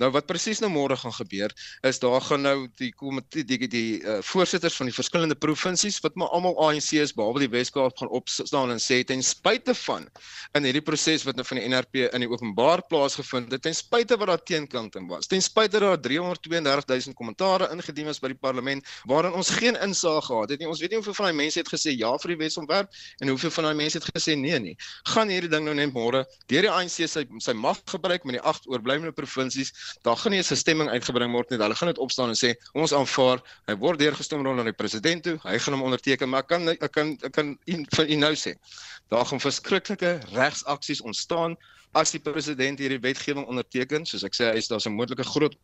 Nou wat presies nou môre gaan gebeur is daar gaan nou die komitee die die, die uh, voorsitters van die verskillende provinsies wat maar almal ANC is behalwe die Wes-Kaap gaan opstaan en sê ten spyte van in hierdie proses wat nou van die NRP in die openbaar plaasgevind het ten spyte wat daar teenkanting was. Ten spyte dat daar 332 30000 kommentare ingedien is by die parlement waarin ons geen insig gehad het nie. Ons weet nie hoeveel van daai mense het gesê ja vir die wetsontwerp en hoeveel van daai mense het gesê nee nie. Gaan hierdie ding nou net môre deur die ANC sy sy mag gebruik met die agt oorblywende provinsies. Daar gaan nie 'n stemming uitgebring word nie. Hulle gaan net opstaan en sê ons aanvaar. Hy word deurgestem rond na die president toe. Hy gaan hom onderteken, maar ek kan ek kan ek kan vir u nou sê. Daar gaan verskriklike regsaksies ontstaan as die president hierdie wetgewing onderteken, soos ek sê, is daar 'n moontlike groot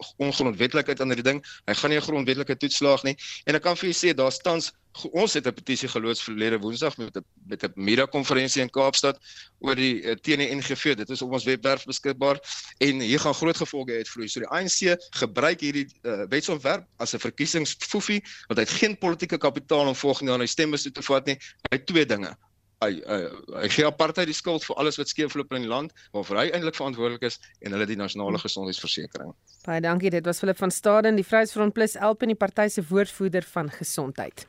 ongrondwetlikheid aan hierdie ding. Hy gaan nie 'n grondwetlike toetslag nie. En ek kan vir julle sê daar's tans ons het 'n petisie geloods verlede Woensdag met 'n met 'n media konferensie in Kaapstad oor die uh, teen die NGV. Dit is op ons webwerf beskikbaar en hier gaan groot gevolge uitvloei. So die ANC gebruik hierdie uh, wetsontwerp as 'n verkiesingsfoefie want hy het geen politieke kapitaal om volgende jaar na die stembus toe te vat nie. Hy het twee dinge hy hy, hy gee apartheid die skuld vir alles wat skeefloop in die land waarvoor hy eintlik verantwoordelik is en hulle die nasionale gesondheidsversekering. Baie dankie, dit was Philip van Staden, die Vryheidsfront Plus help in die party se woordvoerder van gesondheid.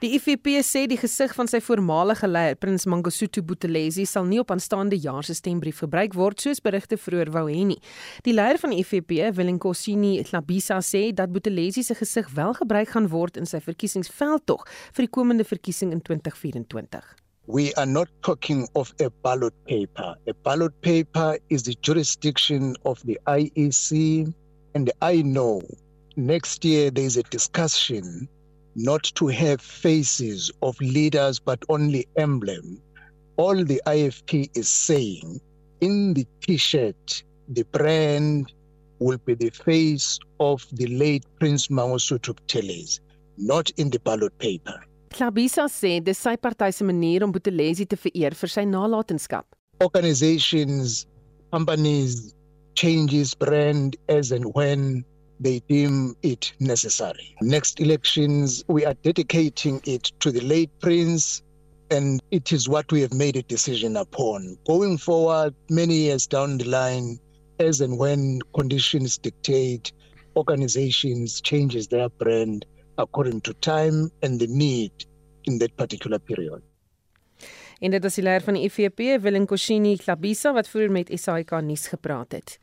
Die IFP sê die gesig van sy voormalige leier, Prins Mangosuthu Buthelezi, sal nie op aanstaande jaar se stembrief gebruik word soos berigte vroeër wou hê nie. Die leier van die IFP, Wilinkosini Tlabisa, sê dat Buthelezi se gesig wel gebruik gaan word in sy verkiesingsveldtog vir die komende verkiesing in 2024. We are not talking of a ballot paper. A ballot paper is the jurisdiction of the IEC, and I know next year there is a discussion not to have faces of leaders but only emblem. All the IFP is saying in the t shirt, the brand, will be the face of the late Prince Mangosuthu Buthelezi, not in the ballot paper. Klabisa sê dis sy party se manier om Buthelezi te vereer vir sy nalatenskap. Organizations, companies changes brand as and when they deem it necessary. Next elections, we are dedicating it to the late Prince, and it is what we have made a decision upon. Going forward, many years down the line, as and when conditions dictate, organizations changes their brand according to time and the need in that particular period. En dit is die leier van die IFP, Willem Koshini Klabisa wat vroeër met SAK nuus gepraat het.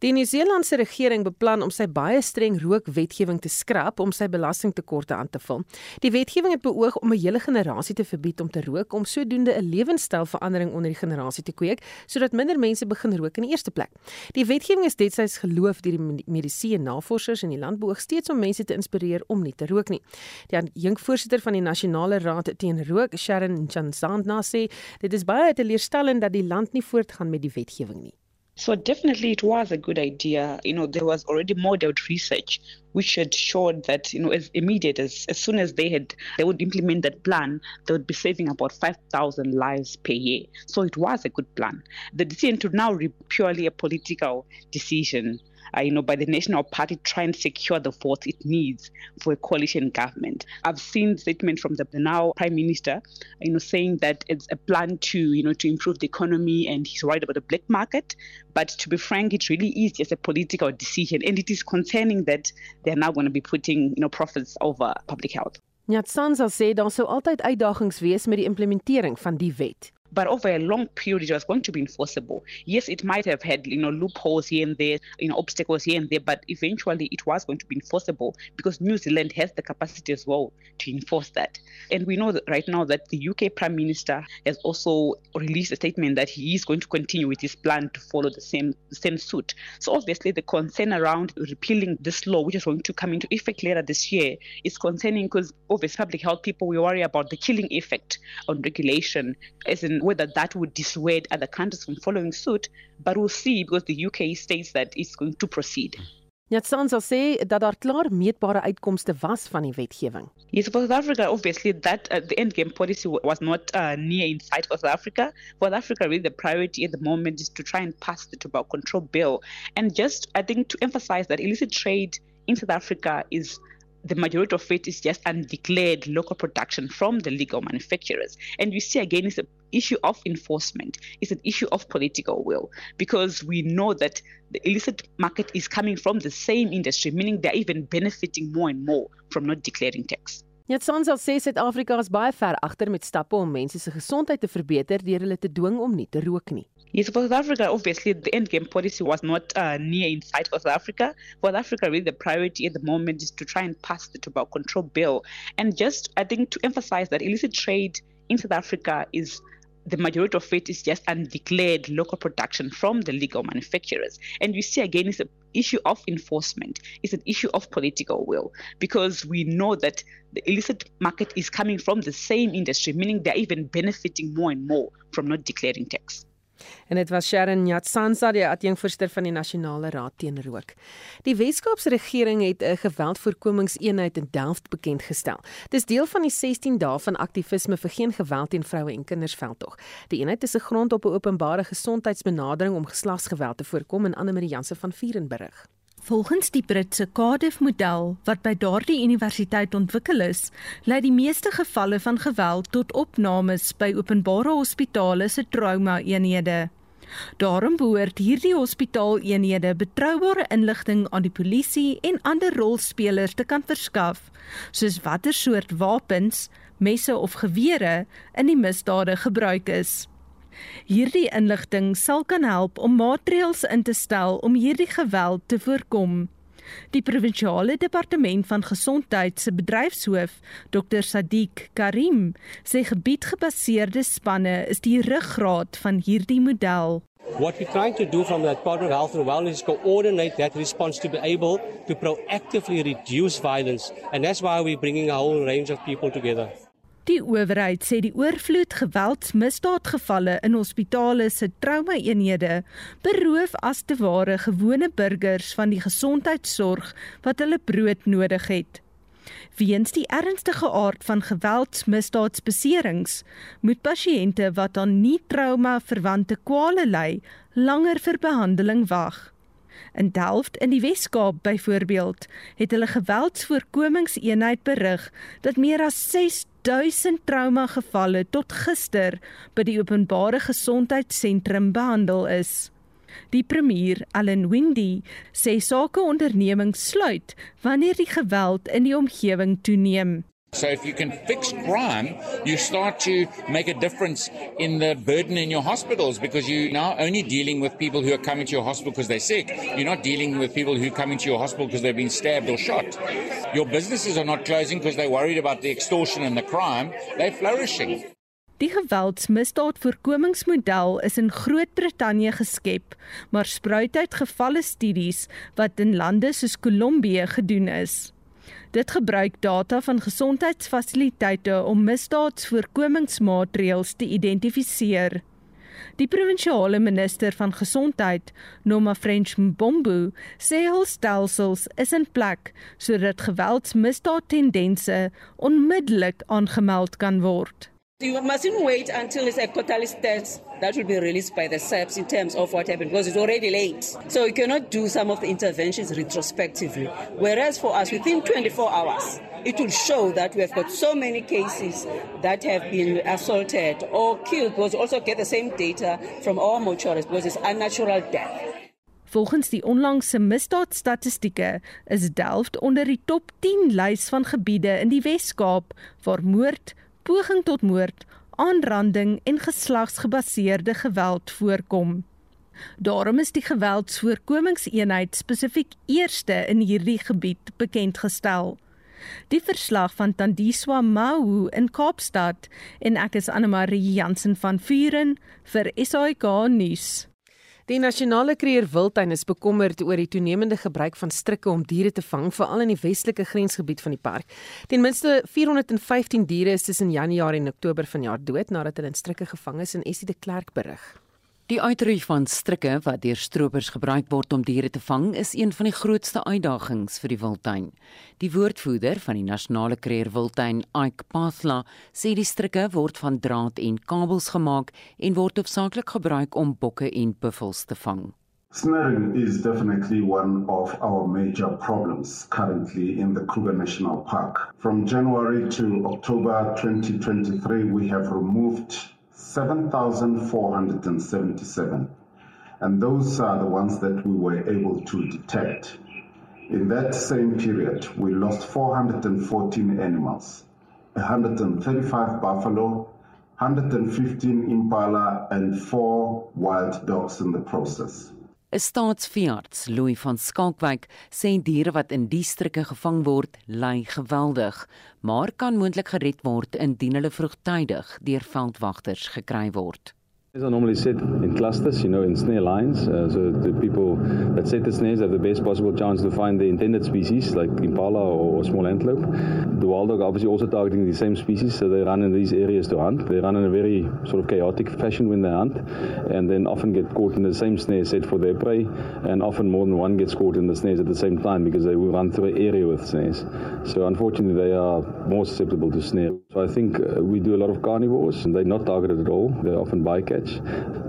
Die Nieu-Seelandse regering beplan om sy baie streng rookwetgewing te skrap om sy belastingtekorte aan te vul. Die wetgewing het beoog om 'n hele generasie te verbied om te rook om sodoende 'n lewenstylverandering onder die generasie te kweek sodat minder mense begin rook in die eerste plek. Die wetgewing is destyds geloof deur die mediese navorsers in die land beoog steeds om mense te inspireer om nie te rook nie. Die jong voorsitter van die Nasionale Raad teen Rook, Sharon Chansandna sê dit is baie teleurstellend dat die land nie voortgaan met die wetgewing nie. So definitely it was a good idea. You know, there was already modeled research which had shown that, you know, as immediate as, as soon as they had they would implement that plan, they would be saving about 5,000 lives per year. So it was a good plan. The decision to now be purely a political decision you know, by the National Party try and secure the votes it needs for a coalition government. I've seen statement from the now Prime Minister, you know, saying that it's a plan to, you know, to improve the economy and he's worried about the black market. But to be frank, it really is just a political decision and it is concerning that they're now going to be putting, you know, profits over public health. Nyatsanza sê daar sou altyd uitdagings wees met die implementering van die wet. But over a long period it was going to be enforceable. Yes, it might have had you know loopholes here and there, you know obstacles here and there, but eventually it was going to be enforceable because New Zealand has the capacity as well to enforce that. And we know that right now that the UK Prime Minister has also released a statement that he is going to continue with his plan to follow the same same suit. So obviously the concern around repealing this law, which is going to come into effect later this year, is concerning because obviously public health people we worry about the killing effect on regulation as in whether that would dissuade other countries from following suit, but we'll see because the UK states that it's going to proceed. Nyatsanza sê dat daar klaar meetbare uitkomste was van die wetgewing. Yes, for South Africa, obviously that uh, the end game policy was not uh, near in sight for South Africa. For South Africa, really the priority at the moment is to try and pass the tobacco control bill. And just, I think, to emphasize that illicit trade in South Africa is the majority of it is just undeclared local production from the legal manufacturers. And you see again, it's an issue of enforcement, it's an issue of political will, because we know that the illicit market is coming from the same industry, meaning they're even benefiting more and more from not declaring tax. Nyatsanza sê Suid-Afrika is baie ver agter met stappe om mense se gesondheid te verbeter deur hulle te dwing om nie te rook nie. Yes, for South Africa, obviously the end game policy was not uh, near in sight for South Africa. For South Africa, really the priority at the moment is to try and pass the tobacco control bill. And just, I think, to emphasize that illicit trade in South Africa is the majority of it is just undeclared local production from the legal manufacturers. And you see again, it's an issue of enforcement, it's an issue of political will, because we know that the illicit market is coming from the same industry, meaning they're even benefiting more and more from not declaring tax. En dit was Sharon Nyatsansa, die adjunkvoorsitter van die Nasionale Raad teen Rook. Die Wes-Kaapse regering het 'n geweldvoorkomingseenheid in Delft bekend gestel. Dis deel van die 16 dae van aktivisme vir geen geweld teen vroue en kinders veldtog. Die eenheid is 'n grond op 'n openbare gesondheidsbenadering om geslagsgeweld te voorkom en Anne Marie Jansen van Vuren berig. Volgens die Britse Cardiff-model wat by daardie universiteit ontwikkel is, lei die meeste gevalle van geweld tot opnames by openbare hospitale se trauma-eenhede. Daarom behoort hierdie hospitaaleenhede betroubare inligting aan die polisie en ander rolspelers te kan verskaf, soos watter soort wapens, messe of gewere in die misdade gebruik is. Hierdie inligting sal kan help om maatreëls in te stel om hierdie geweld te voorkom. Die provinsiale departement van gesondheid se bedryfshoof, Dr Sadiq Karim, sê gebiedgebaseerde spanne is die ruggraat van hierdie model. What we're trying to do from Department of Health and Wellness is coordinate that response to be able to proactively reduce violence, and that's why we're bringing a whole range of people together. Die owerheid sê die oorvloed geweldsmisdaadgevalle in hospitale se trauma-eenhede beroof as te ware gewone burgers van die gesondheidsorg wat hulle brood nodig het. Weens die ernstige aard van geweldsmisdaadsbeserings moet pasiënte wat aan nie trauma-verwante kwale ly, langer vir behandeling wag. In Delft in die Wes-Kaap byvoorbeeld, het hulle geweldsvoorkomingseenheid berig dat meer as 6000 trauma gevalle tot gister by die openbare gesondheidssentrum behandel is. Die premier, Allan Windey, sê sakeondernemings sluit wanneer die geweld in die omgewing toeneem. So if you can fix crime, you start to make a difference in the burden in your hospitals because you're now only dealing with people who are coming to your hospital because they're sick. You're not dealing with people who come into your hospital because they've been stabbed or shot. Your businesses are not closing because they're worried about the extortion and the crime. They're flourishing. Die geweldsmisdaadvoorkomingsmodel is in Groot-Brittanje geskep, maar spruit uit gevalle studies wat in lande soos Kolumbie gedoen is. Dit gebruik data van gesondheidsfasiliteite om misdaadsvoorkomingsmaatreëls te identifiseer. Die provinsiale minister van gesondheid, Noma French Mbombo, sê hul stelsels is in plek sodat geweldsmisdaadtendense onmiddellik aangemeld kan word. You mustn't wait until it's a quarterly stats that will be released by the SAPS in terms of what happened because it's already late. So you cannot do some of the interventions retrospectively. Whereas for us, within 24 hours, it will show that we have got so many cases that have been assaulted or killed because we also get the same data from our mortuaries because it's unnatural death. Volgens die onlangse misdaadstatistieke is Delft onder die top 10 lys van gebiede in die Wes-Kaap waar moord, poging tot moord, aanranding en geslagsgebaseerde geweld voorkom. Daarom is die geweldsvoorkomingseenheid spesifiek eerste in hierdie gebied bekend gestel. Die verslag van Tandiswa Mahu in Kaapstad en ek is Anne Marie Jansen van Vuren vir SAK nuus. Die nasionale kreer wildtuin is bekommerd oor die toenemende gebruik van strikke om diere te vang, veral in die westelike grensgebied van die park. Ten minste 415 diere is tussen Januarie en Oktober vanjaar dood nadat hulle in strikke gevang is en Essie de Klerk berig. Die uitroei van strikke wat deur stroopers gebruik word om diere te vang, is een van die grootste uitdagings vir die wildtuin. Die woordvoerder van die nasionale kreer wildtuin, Ike Pathla, sê die strikke word van draad en kabels gemaak en word hoofsaaklik gebruik om bokke en buffels te vang. Snaring is definitely one of our major problems currently in the Kruger National Park. From January to October 2023, we have removed 7,477. And those are the ones that we were able to detect. In that same period, we lost 414 animals, 135 buffalo, 115 impala, and four wild dogs in the process. 'n Staatsveearts, Louis van Skalkwyk, sê diere wat in die strikke gevang word, ly geweldig, maar kan moontlik gered word indien hulle vroegtydig deur veldwagters gekry word. These are normally set in clusters, you know, in snare lines. Uh, so the people that set the snares have the best possible chance to find the intended species, like impala or, or small antelope. The wild dog obviously also targeting the same species, so they run in these areas to hunt. They run in a very sort of chaotic fashion when they hunt, and then often get caught in the same snare set for their prey, and often more than one gets caught in the snares at the same time because they will run through an area with snares. So unfortunately, they are more susceptible to snare. So I think uh, we do a lot of carnivores, and they're not targeted at all. They're often bycatch.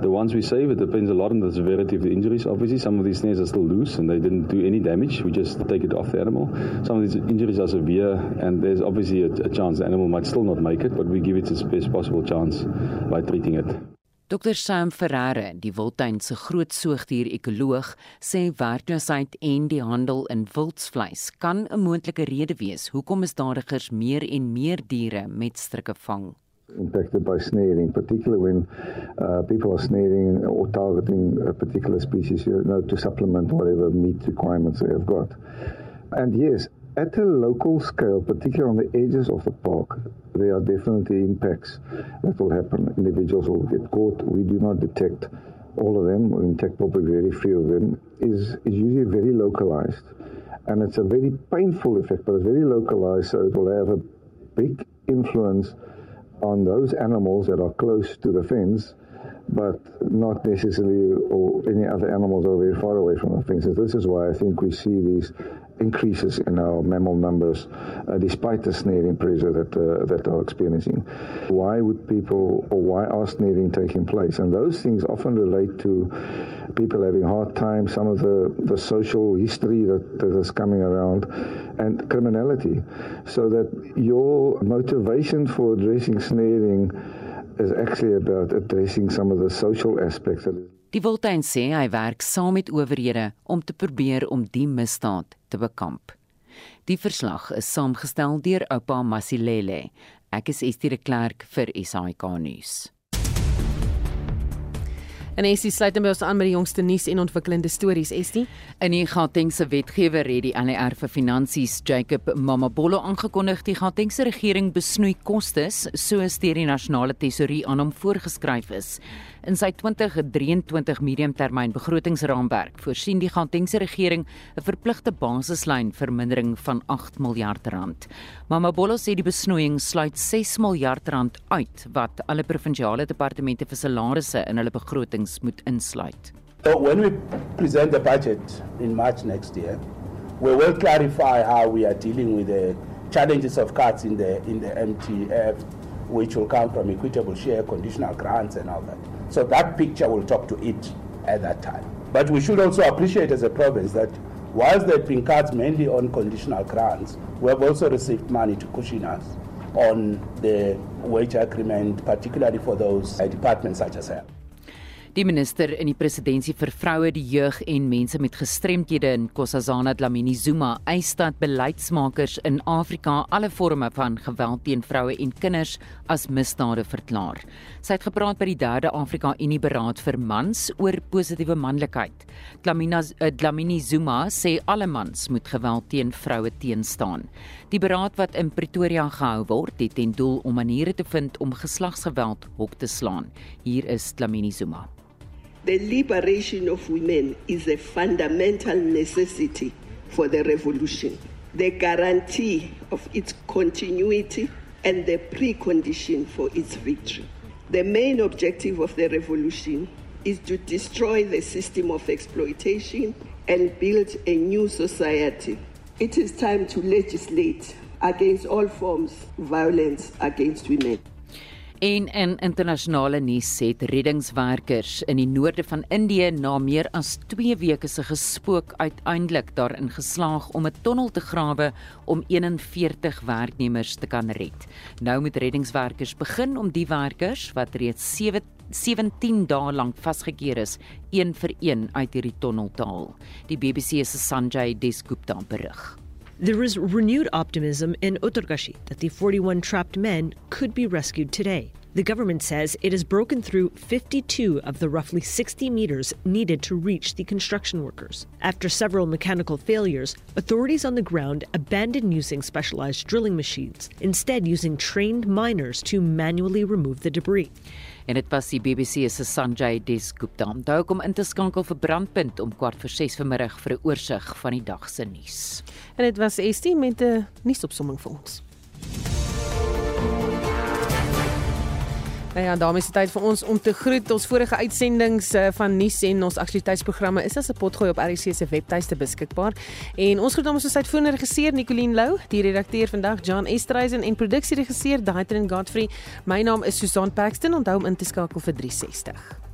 The ones we save, it depends a lot on the severity of the injuries. Obviously, some of these snares are still loose and they didn't do any damage. We just take it off the animal. Some of these injuries are severe, and there's obviously a, a chance the animal might still not make it, but we give it its best possible chance by treating it. Dr Sam Ferreira, die Wildtuin se groot soogdier-ekoloog, sê werkloosheid en die handel in wildsvleis kan 'n moontlike rede wees hoekom misdadigers meer en meer diere met strikke vang. Impacted by snaring, particularly when uh, people are snaring or targeting a particular species, you know, to supplement whatever meat requirements they have got. And yes, at a local scale, particularly on the edges of the park, there are definitely impacts that will happen. Individuals will get caught. We do not detect all of them, we detect probably very few of them. Is is usually very localized, and it's a very painful effect, but it's very localized, so it will have a big influence on those animals that are close to the fence but not necessarily or any other animals are very far away from the fences. This is why I think we see these increases in our mammal numbers uh, despite the snaring pressure that uh, that are experiencing. Why would people or why are snaring taking place? And those things often relate to people having hard times, some of the, the social history that, that is coming around, and criminality. So that your motivation for addressing snaring is actually about addressing some of the social aspects of it. Die Voltuin sê hy werk saam met owerhede om te probeer om die misdaad te bekamp. Die verslag is saamgestel deur Oupa Masilele. Ek is Estie de Klerk vir SAK nuus. En Estie sluit by ons aan met die jongste nuus en ontwikkelende stories, Estie. In die Gautengse wetgewer het die ANR vir Finansies Jacob Mamabolo aangekondig die Gautengse regering besnoei kostes soos deur die nasionale tesourie aan hom voorgeskryf is. In sy 2023 mediumtermyn begrotingsraamwerk voorsien die Gautengse regering 'n verpligte basislyn vermindering van 8 miljard rand. Mamabolo sê die besnoeiing sluit 6 miljard rand uit wat alle provinsiale departemente vir salarisse in hulle begrotings moet insluit. So when we present the budget in March next year, we will clarify how we are dealing with the challenges of cuts in the in the MTF which will come from equitable share conditional grants and all that. So that picture will talk to it at that time. But we should also appreciate as a province that whilst there have been cuts mainly on conditional grants, we have also received money to cushion us on the wage agreement, particularly for those uh, departments such as health. Die minister in die presidentskap vir vroue, die jeug en mense met gestremthede in Kossazana Dlamini Zuma eis dat beleidsmakers in Afrika alle forme van geweld teen vroue en kinders as misdade verklaar. Sy het gepraat by die 3de Afrika Unie Beraad vir mans oor positiewe manlikheid. Uh, Dlamini Zuma sê alle mans moet geweld teen vroue teenstaan. Die beraad wat in Pretoria gehou word, het ten doel om maniere te vind om geslagsgeweld hok te slaan. Hier is Dlamini Zuma. The liberation of women is a fundamental necessity for the revolution, the guarantee of its continuity, and the precondition for its victory. The main objective of the revolution is to destroy the system of exploitation and build a new society. It is time to legislate against all forms of violence against women. En in internasionale nuus het reddingswerkers in die noorde van Indië na meer as 2 weke se gespook uiteindelik daarin geslaag om 'n tonnel te grawe om 41 werknemers te kan red. Nou moet reddingswerkers begin om die werkers wat reeds 7 17 dae lank vasgekeer is, een vir een uit hierdie tonnel te haal. Die BBC se Sanjay Desgupta berig. There is renewed optimism in Uttarkashi that the 41 trapped men could be rescued today. The government says it has broken through 52 of the roughly 60 meters needed to reach the construction workers. After several mechanical failures, authorities on the ground abandoned using specialized drilling machines, instead, using trained miners to manually remove the debris. en dit was die BBC se Sanjay Desgupta. Onthou kom in te skakel vir Brandpunt om kwart voor 6 vanmiddag vir 'n oorsig van die dag se nuus. En dit was Estie met 'n nuusopsomming vir ons. Nou ja, daarmee is dit tyd vir ons om te groet. Ons vorige uitsendings uh, van nuus en ons aktualiteitsprogramme is as 'n potgooi op RC se webtuiste beskikbaar. En ons groet namens ons uitvoerende regisseur Nicoline Lou, die redakteur vandag John Estreisen en produksieregisseur Daitrin Godfrey. My naam is Susan Paxton. Onthou om in te skakel vir 360.